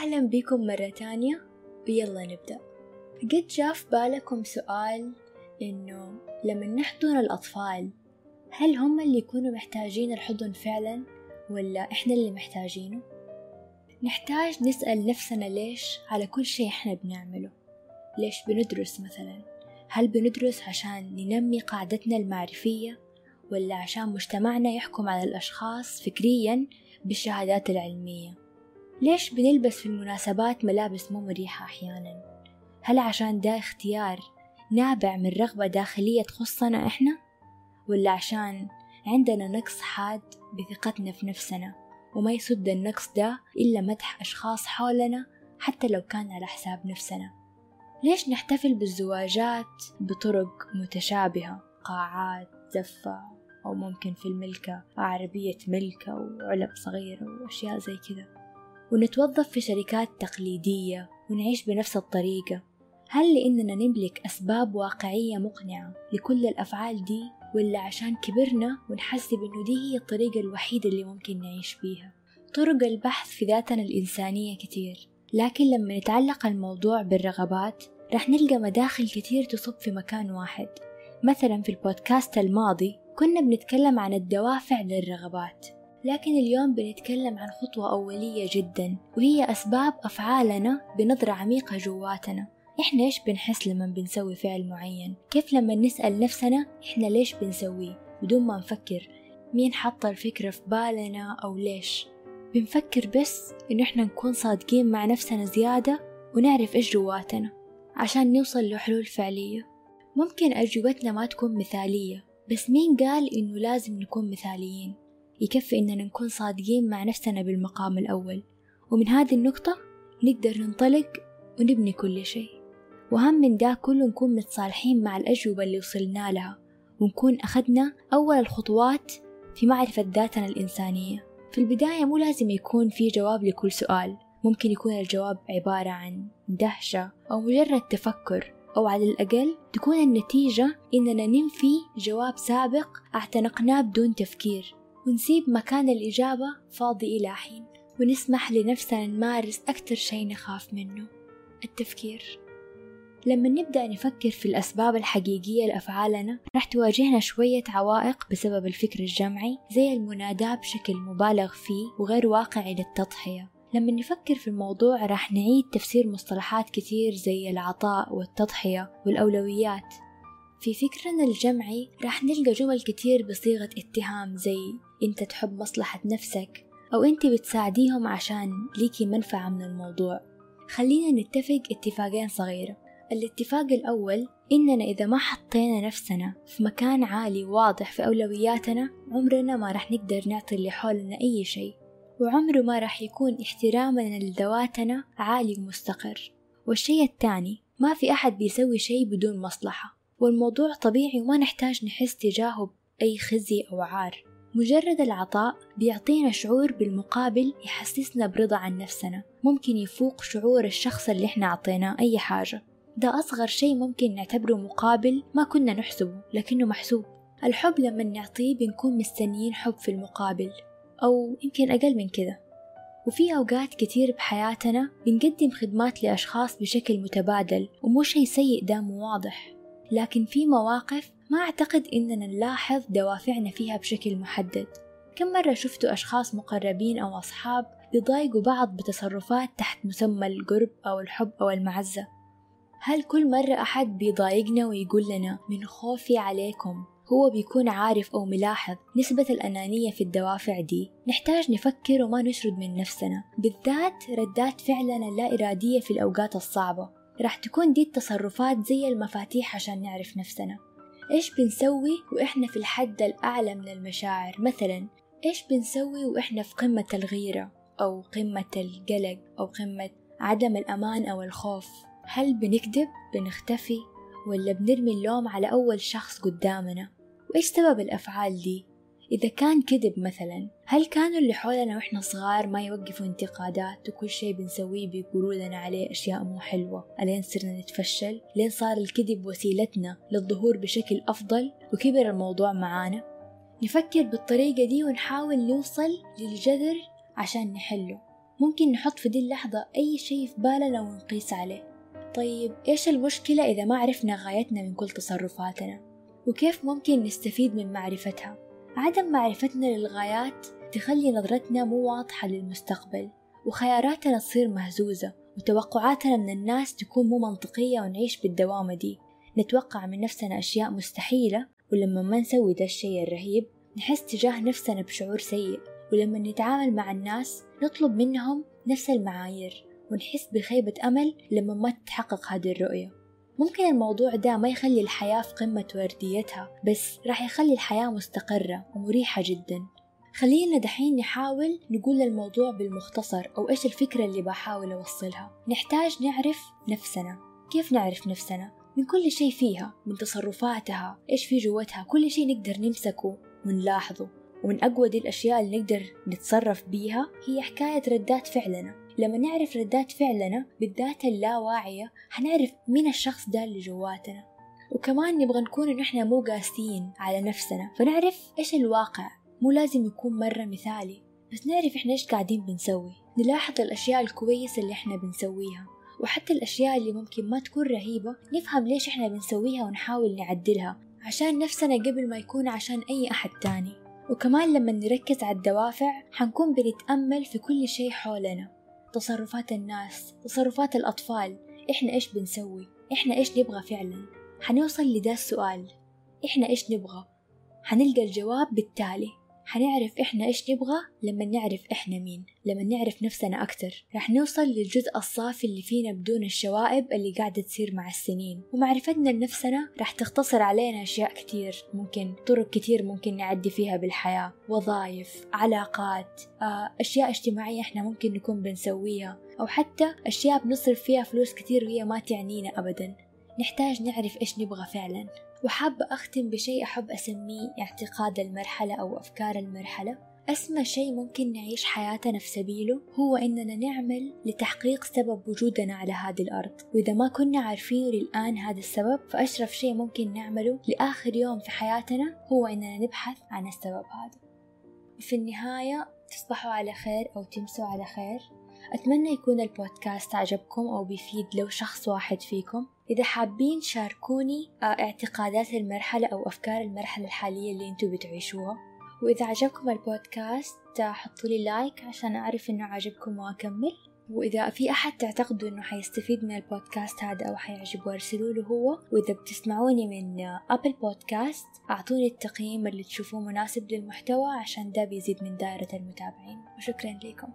أهلا بكم مرة تانية. ويلا نبدأ. قد جاء في بالكم سؤال إنه لما نحضن الأطفال هل هم اللي يكونوا محتاجين الحضن فعلا ولا إحنا اللي محتاجينه؟ نحتاج نسأل نفسنا ليش على كل شيء إحنا بنعمله. ليش بندرس مثلا؟ هل بندرس عشان ننمي قاعدتنا المعرفية ولا عشان مجتمعنا يحكم على الأشخاص فكريا بالشهادات العلمية؟ ليش بنلبس في المناسبات ملابس مو مريحة أحيانا؟ هل عشان ده اختيار نابع من رغبة داخلية تخصنا إحنا؟ ولا عشان عندنا نقص حاد بثقتنا في نفسنا وما يسد النقص ده إلا مدح أشخاص حولنا حتى لو كان على حساب نفسنا؟ ليش نحتفل بالزواجات بطرق متشابهة؟ قاعات زفة أو ممكن في الملكة عربية ملكة وعلب صغيرة وأشياء زي كذا. ونتوظف في شركات تقليدية ونعيش بنفس الطريقة. هل لأننا نملك أسباب واقعية مقنعة لكل الأفعال دي ولا عشان كبرنا ونحسب إنه دي هي الطريقة الوحيدة اللي ممكن نعيش فيها طرق البحث في ذاتنا الإنسانية كتير لكن لما نتعلق الموضوع بالرغبات رح نلقى مداخل كتير تصب في مكان واحد. مثلا في البودكاست الماضي كنا بنتكلم عن الدوافع للرغبات. لكن اليوم بنتكلم عن خطوة أولية جدا وهي أسباب أفعالنا بنظرة عميقة جواتنا. إحنا إيش بنحس لما بنسوي فعل معين؟ كيف لما نسأل نفسنا إحنا ليش بنسويه؟ بدون ما نفكر. مين حط الفكرة في بالنا أو ليش؟ بنفكر بس إنه إحنا نكون صادقين مع نفسنا زيادة ونعرف إيش جواتنا عشان نوصل لحلول فعلية. ممكن أجوبتنا ما تكون مثالية بس مين قال إنه لازم نكون مثاليين؟ يكفي إننا نكون صادقين مع نفسنا بالمقام الأول. ومن هذه النقطة نقدر ننطلق ونبني كل شيء. وهم من ده كله نكون متصالحين مع الأجوبة اللي وصلنا لها. ونكون أخذنا أول الخطوات في معرفة ذاتنا الإنسانية. في البداية مو لازم يكون في جواب لكل سؤال. ممكن يكون الجواب عبارة عن دهشة أو مجرد تفكر. أو على الأقل تكون النتيجة إننا ننفي جواب سابق اعتنقناه بدون تفكير. ونسيب مكان الإجابة فاضي إلى حين ونسمح لنفسنا نمارس أكثر شيء نخاف منه. التفكير. لما نبدأ نفكر في الأسباب الحقيقية لأفعالنا راح تواجهنا شوية عوائق بسبب الفكر الجمعي زي المناداة بشكل مبالغ فيه وغير واقعي للتضحية. لما نفكر في الموضوع راح نعيد تفسير مصطلحات كتير زي العطاء والتضحية والأولويات. في فكرنا الجمعي راح نلقى جمل كتير بصيغة اتهام زي انت تحب مصلحة نفسك أو انت بتساعديهم عشان ليكي منفعة من الموضوع. خلينا نتفق اتفاقين صغيرة الاتفاق الأول إننا إذا ما حطينا نفسنا في مكان عالي واضح في أولوياتنا عمرنا ما رح نقدر نعطي اللي حولنا أي شيء وعمره ما رح يكون احترامنا لذواتنا عالي ومستقر. والشيء الثاني ما في أحد بيسوي شيء بدون مصلحة والموضوع طبيعي وما نحتاج نحس تجاهه بأي خزي أو عار. مجرد العطاء بيعطينا شعور بالمقابل يحسسنا برضا عن نفسنا. ممكن يفوق شعور الشخص اللي إحنا عطيناه أي حاجة. ده أصغر شيء ممكن نعتبره مقابل ما كنا نحسبه لكنه محسوب. الحب لما نعطيه بنكون مستنيين حب في المقابل أو يمكن أقل من كذا. وفي أوقات كتير بحياتنا بنقدم خدمات لأشخاص بشكل متبادل ومو شيء سيء ده مو واضح. لكن في مواقف ما أعتقد إننا نلاحظ دوافعنا فيها بشكل محدد. كم مرة شفتوا أشخاص مقربين أو أصحاب بيضايقوا بعض بتصرفات تحت مسمى القرب أو الحب أو المعزة؟ هل كل مرة أحد بيضايقنا ويقول لنا من خوفي عليكم هو بيكون عارف أو ملاحظ نسبة الأنانية في الدوافع دي. نحتاج نفكر وما نشرد من نفسنا. بالذات ردات فعلنا اللا إرادية في الأوقات الصعبة. راح تكون دي التصرفات زي المفاتيح عشان نعرف نفسنا. إيش بنسوي وإحنا في الحد الأعلى من المشاعر؟ مثلا إيش بنسوي وإحنا في قمة الغيرة؟ أو قمة القلق؟ أو قمة عدم الأمان أو الخوف؟ هل بنكذب؟ بنختفي؟ ولا بنرمي اللوم على أول شخص قدامنا؟ وإيش سبب الأفعال دي؟ إذا كان كذب مثلا هل كانوا اللي حولنا وإحنا صغار ما يوقفوا انتقادات وكل شيء بنسويه بيقولوا لنا عليه أشياء مو حلوة؟ ألين صرنا نتفشل؟ لين صار الكذب وسيلتنا للظهور بشكل أفضل وكبر الموضوع معانا؟ نفكر بالطريقة دي ونحاول نوصل للجذر عشان نحله. ممكن نحط في دي اللحظة أي شيء في بالنا ونقيس عليه. طيب إيش المشكلة إذا ما عرفنا غايتنا من كل تصرفاتنا؟ وكيف ممكن نستفيد من معرفتها؟ عدم معرفتنا للغايات تخلي نظرتنا مو واضحة للمستقبل وخياراتنا تصير مهزوزة وتوقعاتنا من الناس تكون مو منطقية ونعيش بالدوامة دي. نتوقع من نفسنا أشياء مستحيلة ولما ما نسوي ده الشيء الرهيب نحس تجاه نفسنا بشعور سيء. ولما نتعامل مع الناس نطلب منهم نفس المعايير ونحس بخيبة أمل لما ما تتحقق هذه الرؤية. ممكن الموضوع ده ما يخلي الحياة في قمة ورديتها بس راح يخلي الحياة مستقرة ومريحة جدا. خلينا دحين نحاول نقول الموضوع بالمختصر أو إيش الفكرة اللي بحاول أوصلها. نحتاج نعرف نفسنا. كيف نعرف نفسنا؟ من كل شيء فيها من تصرفاتها إيش في جوتها كل شيء نقدر نمسكه ونلاحظه. ومن أقوى دي الأشياء اللي نقدر نتصرف بيها هي حكاية ردات فعلنا. لما نعرف ردات فعلنا بالذات اللاواعية حنعرف مين الشخص ده اللي جواتنا. وكمان نبغى نكون نحن مو قاسيين على نفسنا. فنعرف إيش الواقع. مو لازم يكون مرة مثالي. بس نعرف إحنا إيش قاعدين بنسوي. نلاحظ الأشياء الكويسة اللي إحنا بنسويها. وحتى الأشياء اللي ممكن ما تكون رهيبة نفهم ليش إحنا بنسويها ونحاول نعدلها. عشان نفسنا قبل ما يكون عشان أي أحد تاني. وكمان لما نركز على الدوافع حنكون بنتأمل في كل شيء حولنا. تصرفات الناس تصرفات الأطفال. إحنا إيش بنسوي؟ إحنا إيش نبغى فعلا؟ حنوصل لدا السؤال. إحنا إيش نبغى؟ حنلقى الجواب بالتالي. حنعرف إحنا إيش نبغى لما نعرف إحنا مين لما نعرف نفسنا أكتر. رح نوصل للجزء الصافي اللي فينا بدون الشوائب اللي قاعدة تصير مع السنين. ومعرفتنا لنفسنا رح تختصر علينا أشياء كتير ممكن طرق كتير ممكن نعدي فيها بالحياة. وظائف علاقات آه، أشياء اجتماعية إحنا ممكن نكون بنسويها. أو حتى أشياء بنصرف فيها فلوس كتير وهي ما تعنينا أبدا. نحتاج نعرف إيش نبغى فعلا وحابة أختم بشيء أحب أسميه اعتقاد المرحلة أو أفكار المرحلة. أسمى شيء ممكن نعيش حياتنا في سبيله هو إننا نعمل لتحقيق سبب وجودنا على هذه الأرض. وإذا ما كنا عارفينه للآن هذا السبب فأشرف شيء ممكن نعمله لآخر يوم في حياتنا هو إننا نبحث عن السبب هذا. وفي النهاية تصبحوا على خير أو تمسوا على خير. أتمنى يكون البودكاست عجبكم أو بيفيد لو شخص واحد فيكم. إذا حابين شاركوني آه، اعتقادات المرحلة أو أفكار المرحلة الحالية اللي أنتوا بتعيشوها. وإذا عجبكم البودكاست آه، حطوا لي like عشان أعرف إنه عجبكم وأكمل. وإذا في أحد تعتقدوا إنه حيستفيد من البودكاست هذا أو حيعجبه أرسلوا له هو. وإذا بتسمعوني من Apple Podcast أعطوني التقييم اللي تشوفوه مناسب للمحتوى عشان ده بيزيد من دائرة المتابعين. وشكرا لكم.